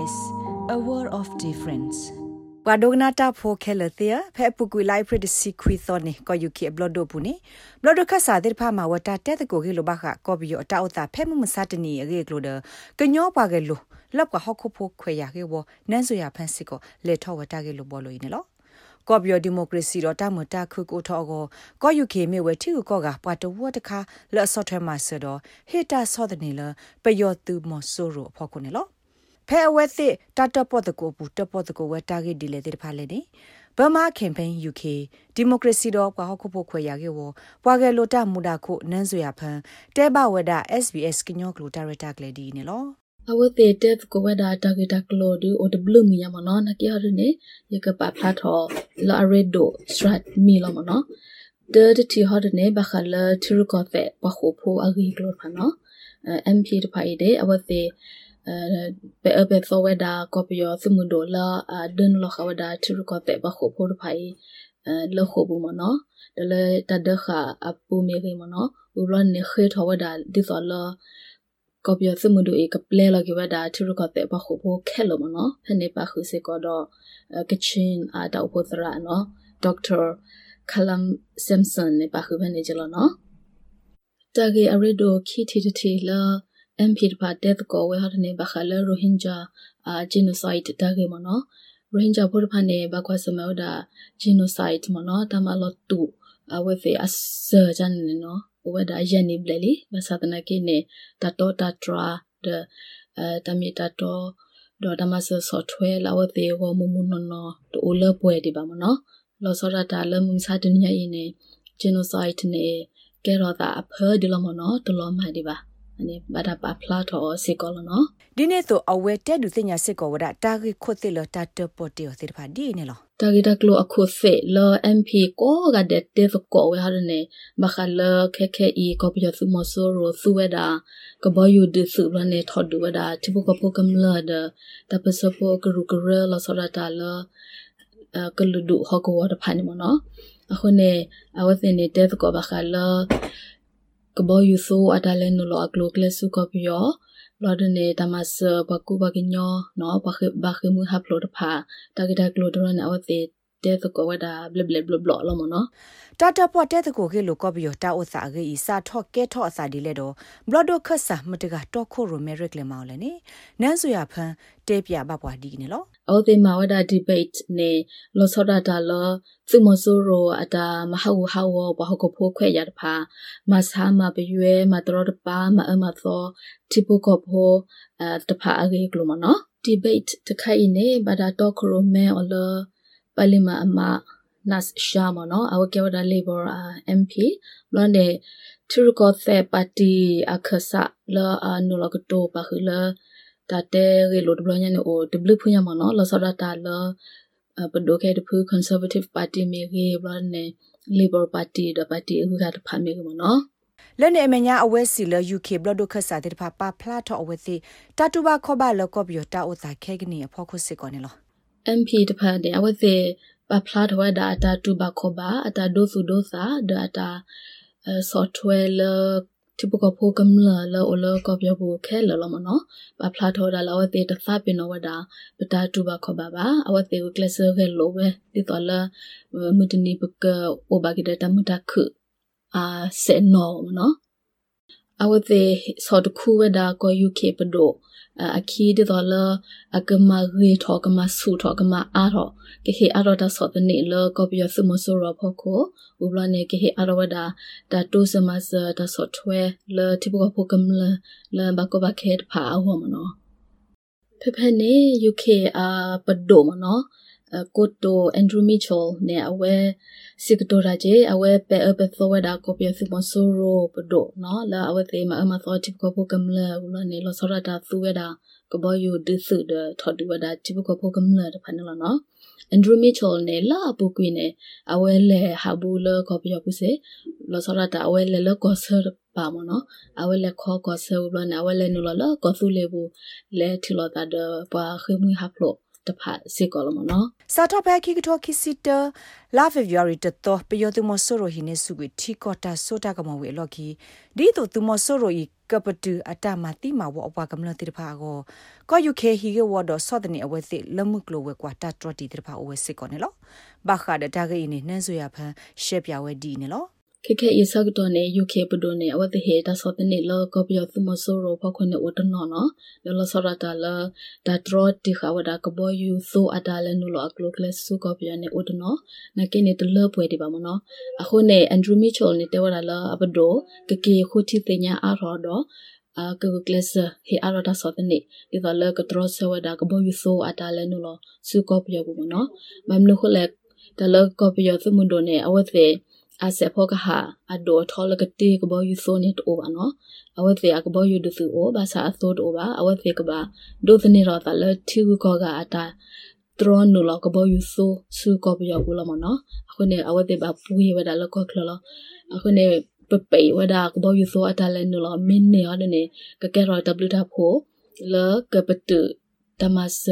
SBS a world of difference ဝါဒိုဂနာတာဖိုခဲလသီယဖဲပုကွေလိုက်ပရဒစီခွီသောနေကိုယူကီဘလဒိုပူနေဘလဒိုခဆာတဲ့ဖာမဝတာတဲ့ကိုဂေလိုဘခကောဘီယအတာအတာဖဲမမစတနီရေကလိုဒကညောပါကလိုလောက်ကဟောက်ခုဖိုခွေရကေဝနန်းဆိုရဖန်စစ်ကိုလေထောဝတာကေလိုဘောလိုနေလောကော်ဘီယဒီမိုကရေစီတော့တမတာခုကိုထောကိုကောယူကေမေဝတီကိုကောကပတ်တဝတ်တခါလက်ဆော့ထွဲမှာဆိုတော့ဟီတာဆော့တဲ့နေလပယောတူမဆိုးရဖောက်ခုနေလော ဖဲအဝဲစစ်တတပေါ်တကိုပူတပေါ်တကိုဝဲတာဂက်ဒီလေတဲ့ဖာလေနေဘမကမ်ပိန်း UK ဒီမိုကရေစီတော့ကွာဟုတ်ဖို့ခွဲရခဲ့ဝပွာကဲလိုတမူတာခုနန်းစွေရဖန်တဲဘဝဒ SBS ကညောကလိုတာရတာကလေဒီနေလောအဝတေတက်ကိုဝဒါတာဂီတာကလိုဒူအိုဒဘလူမီယမနော်နကရနေယကပဖလာထောလာရဒိုစထရတ်မီလမနော်ဒေတတီဟောဒနေဘခလာထရကောတဲ့ဘခုဖိုအဂီကလိုဖနော် MP တဖိုင်ဒေအဝတေပဲ အပဲသောဝဒါကောပယောသမုဒိုလာဒန်လခဝဒါထရကောတဲ့ဘခုဖိုတဖိုင်လခုဘူးမနော်ဒလေတဒခအပူမေကေမနော်ဥလနေခေထောဝဒါဒီသောလာကောပြစမှုတို့ဧကပလဲလကဝဒါထရကတဲ့ဘခုဖို့ခဲလို့မနော်ဖနေပါခုစေကတော့ကချင်းအတောက်ဖို့သရနော်ဒေါက်တာကလမ်ဆမ်ဆ န်နေပါခုဖနေကြလို့နော်တကယ်အရဒိုခီတီတီလာ MP တပါတဲ့ကောဝဲဟာနေဘခလာရိုဟင်ဂျာအာဂျီနိုဆိုက်တကယ်မနော်ရိုဟင်ဂျာဖို့ဖနေဘကွာစမောဒါဂျီနိုဆိုက်မနော်တမလောတူအဝဲဖေအဆာဂျန်နေနော်ဝဒယနိဘလလီမသဒနာကိနေတတောတထရာဒအဲတမီတတောဒေါ်တမဆဆော့ထွဲလာဝသေးဝမမနနောတိုလပွဲဒီပါမနော်လောစောရတာလမှုစာတညရင်နေဂျီနိုဆိုက်နေကဲရောတာအဖဲဒီလမနော်တလောမဒီပါ အနေဘာတာပါဖလာတော့စေကောလနော်ဒီနေ့တော့အဝဲတဲ့ဒုစညာစစ်ကောဝဒတာဂိခွတ်တိလတာတပေါ်တီောစစ်ဖာဒီနေလောတာဂိတကလိုအခုဖေလော MP ကိုကတဲ့တဲ့ကောဝဲဟာနေမခလခဲခဲဤကောပြသုမဆိုရိုသုဝဒါကဘယူဒသုရနေထော်ဒူဝဒါတိပကပကမလာဒတပစပိုကရုကရလဆရတာလကလူဒုဟကောဝဒဖာနေမနော်အခုနေအဝသင်းနေတဲ့ကောဘခလာ ကဘောယူဆိုအတလဲနလောအကလိုကလဆုကပယောလောဒနေတမဆဘကူဘကညောနော်ဘခဘခမှုဟပ်လိုတဖာတကတကလိုဒရနအဝသေး တဲ့ကောဝဒါဘလဘလဘလဘလလောမနော်တာတာပေါ်တဲ့ကိုကေလိုကောဘီယတာဥစာဂေဤစာထော့ကဲထော့အစာဒီလေတော့ဘလဒိုခဆာမတကတော့ခိုရိုမဲရစ်လေမောင်းလေနေနန်းဆိုရဖန်တဲပြဘပွားဒီနေလောအော်ဒီမာဝဒါဒီဘိတ်နေလောစောဒတာလောသူမဆိုရိုအတာမဟဝဟဝဘဟကဖိုခွဲရတဖာမဆာမပရွဲမတော်တပါမအမသောတိပုကဖိုအတဖာအဂေကလိုမနော်ဒီဘိတ်တခိုင်နေဘာဒါတော့ခရိုမဲအလော ပလီမာအမ nas shama no awa kewada labor uh, mp blonde turuko the party akhasa la anulo ko pa khula ta te re lo de blonya ne o de blu phunya ma no la sa ta la ပဒိုခဲတဖူ conservative party မြေကြီးဘလနဲ့ labor party ဒပါတီအခုကတဖာမြေကမနော်လနဲ့အမညာအဝဲစီလ UK ဘလဒိုခဆာတဲ့ဖာပါဖလာတော့အဝဲစီတတူပါခောပါလကော့ဘီယတာဥသာခဲကနေအဖို့ခုစစ်ကောနေလော MP တဖာတဲ့အဝဲစီပါဖလာတော့ဒါအတာတူပါခောပါအတာဒိုစုဒိုစာဒါတာ software လတိပကဖိုကမလာလောအလောကပြောဖို့ခဲလောလောမနော်ပဖလာထောဒါလောတေတသပင်နဝဒါပတာတူပါခဘာပါအဝတေကလဆာခဲလောပဲဒီတော်လာမတနီပကအိုဘာကိဒတမတခုအာစေနောမနော် အဝတေစောတခုဝဒါကို UK ပဒိုအခီဒီတော်လာအကမရေထောကမဆူထောကမအားထောကေဟေအားတော်ဆော့တဲ့နေလကောပြစမဆိုရဖို့ကိုဥပလနေကေဟေအားတော်ဒါဒါတိုစမစဒါဆော့ထွဲလတိပကဖို့ကမလလဘကဘခေတဖာအဝမနောဖဖနေ UK အာပဒိုမနော ကိုတိုအန်ဒရူမီချယ်နဲ့အဝဲစီကတိုရာဂျေအဝဲပဲအပဲသောဝဒါကိုပြစီမဆိုရိုပဒိုနော်လာအဝဲသေးမအမသောတိကိုပိုကမလာဦးလနေလောစရတာသူဝဒါကဘောယူဒစ်ဆူဒထော်ဒူဝဒါတိကိုပိုကမလာတဖန်လောနော်အန်ဒရူမီချယ်နဲ့လာပုကွေနဲ့အဝဲလေဟာဘူးလကိုပြပုစေလောစရတာအဝဲလေလကောဆာပါမနော်အဝဲလေခေါ်ကောဆာဦးလနေအဝဲလေနူလလကောသူလေဘူးလေထီလောတာဒပွားခေမွေဟပ်လို့ တဖတ်စေကောလမနော်စာတော့ဖဲခိကထောခိစီတာလာဖေဗရီရီတတော့ပယောသူမဆိုရိုဟိနေစုကွထီကောတာဆိုတာကမဝေလော်ခီဒီတို့သူမဆိုရိုဤကပတူအတမတိမဝအပွားကမလတိတဖာကိုကောယူခေဟီကဝဒဆော့ဒနေအဝဲသိလမှုကလိုဝဲကွာတတ်တော်တီတဖာအဝဲစစ်ကောနေလောဘာခါဒတာဂိနေနှန်းဆိုရဖန်ရှက်ပြဝဲဒီနေလော ခေခေယဆက်တော့နေ UK ပဒိုနေအဝတ်ဟေတာစောတနေလောကပြောသူမဆိုရောဖခွနေဝတနော်နော်လောဆရတာလာဒါဒရတိခဝဒါကဘောယူဆိုအတာလဲနုလောအကလုကလဆုကပြောနေဝတနော်နကိနေတလပွဲဒီပါမနော်အခုနေအန်ဒရူမီချိုနေတေဝလာလာအပဒိုကကေခုတီတညာအရောတော့အကကလစဟေအရတာစောတနေဒီတော့လကဒရဆဝဒါကဘောယူဆိုအတာလဲနုလောဆုကပြောဘူးမနော်မမ်နုခလက်တလကပြောသူမွန်ဒိုနေအဝတ်သေး အဆက်ဖောကဟာအဒိုထောလကတိကဘောယူဆိုနေတိုဘာနော်အဝတ်ဖေကဘောယူဒူစုအိုဘာသာအသောတိုဘာအဝတ်ဖေကဘာဒိုသနေရောတလထီကောကအတာထရနူလကဘောယူဆိုဆူကောပြောဘူးလမနော်အခုနေအဝတ်ဖေဘာပူရဝဒါလကောခလလအခုနေပပေဝဒါကဘောယူဆိုအတာလဲနူလမင်းနေရတဲ့ကကဲရော w တာဖိုလကပတူတမစ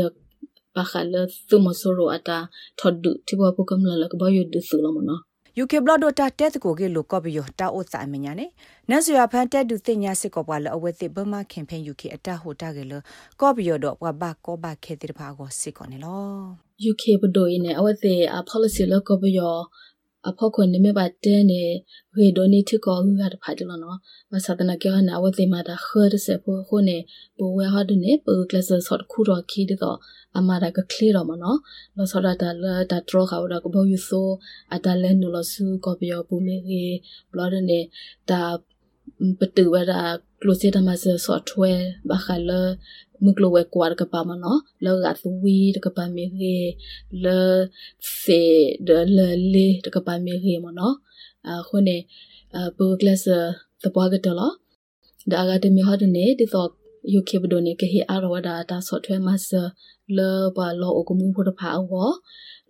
ပခါလသုမဆိုရောအတာထော်ဒူတိဘောပုကမလလကဘောယူဒူဆူလမနော် UK blood data တက်ကိုကေလိုကော့ဘီယတာအိုစာမညာနေနတ်စရဖန်တက်ဒူတင်ညာစစ်ကောပွားလအဝဲတိဘမခင်ဖန် UK အတဟိုတာကေလကော့ဘီယတော့ဘဘကောဘခဲတိဖာကိုစစ်ကောနေလော UK ဘဒိုင်းနေအဝဲတိ policy လကော့ဘီယ အဖောက်ခွန်နေမပါတဲနေဝေဒိုနီထကောဟူရတဖာတလနော်မဆဒနာကေဟနာဝတိမာတာခေရစေဖိုခုနေဘဝဟာဒနေပကလစဆော့ခုရခီဒီတော့အမာရာကကလီရမနော်လောဆဒတာလာတာထရခါဝရကဘောယူဆိုအတလဲနူလဆူကောပီယောပူမေကေဘလော်ဒနေတာ ပတူဝရကလိုစီတမဆဆော့ထွဲဘာခလာမကလိုဝဲကွာကပါမနော်လောကသဝီတကပါမေရေလေဖေဒလလေတကပါမေရေမနော်အခုနေပူကလစတပွားကတလားဒါကတမီဟာဒနေဒီတော့ UK ဘဒိုနေကဟေအရဝဒါတာဆော့ထွဲမဆလောပါလောအကမှုဖို့တဖာအော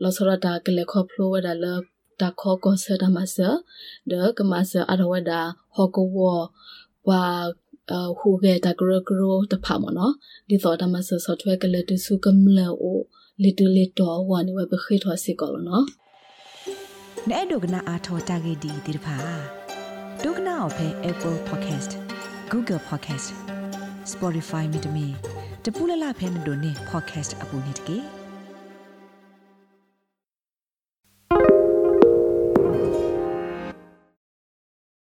လောဆရတာကလေခေါဖလိုဝဒါလော တာခေါကောဆဒမဆဒကမဆအရဝဒါဟောကောဝဝါဟူကေတာဂရဂရတဖာမနော်ဒီသောတမဆဆော့ထွဲကလေတစုကမလောအိုလီတူလီတော်ဝါနေဝဘခိထွားစီကောလနော်နဲ့ဒုကနာအာထောတာဂေဒီဒီတဖာဒုကနာအဖဲ Apple Podcast Google Podcast Spotify မြေတမီတပူလလဖဲနေတို့နေ podcast အပူနေတကေ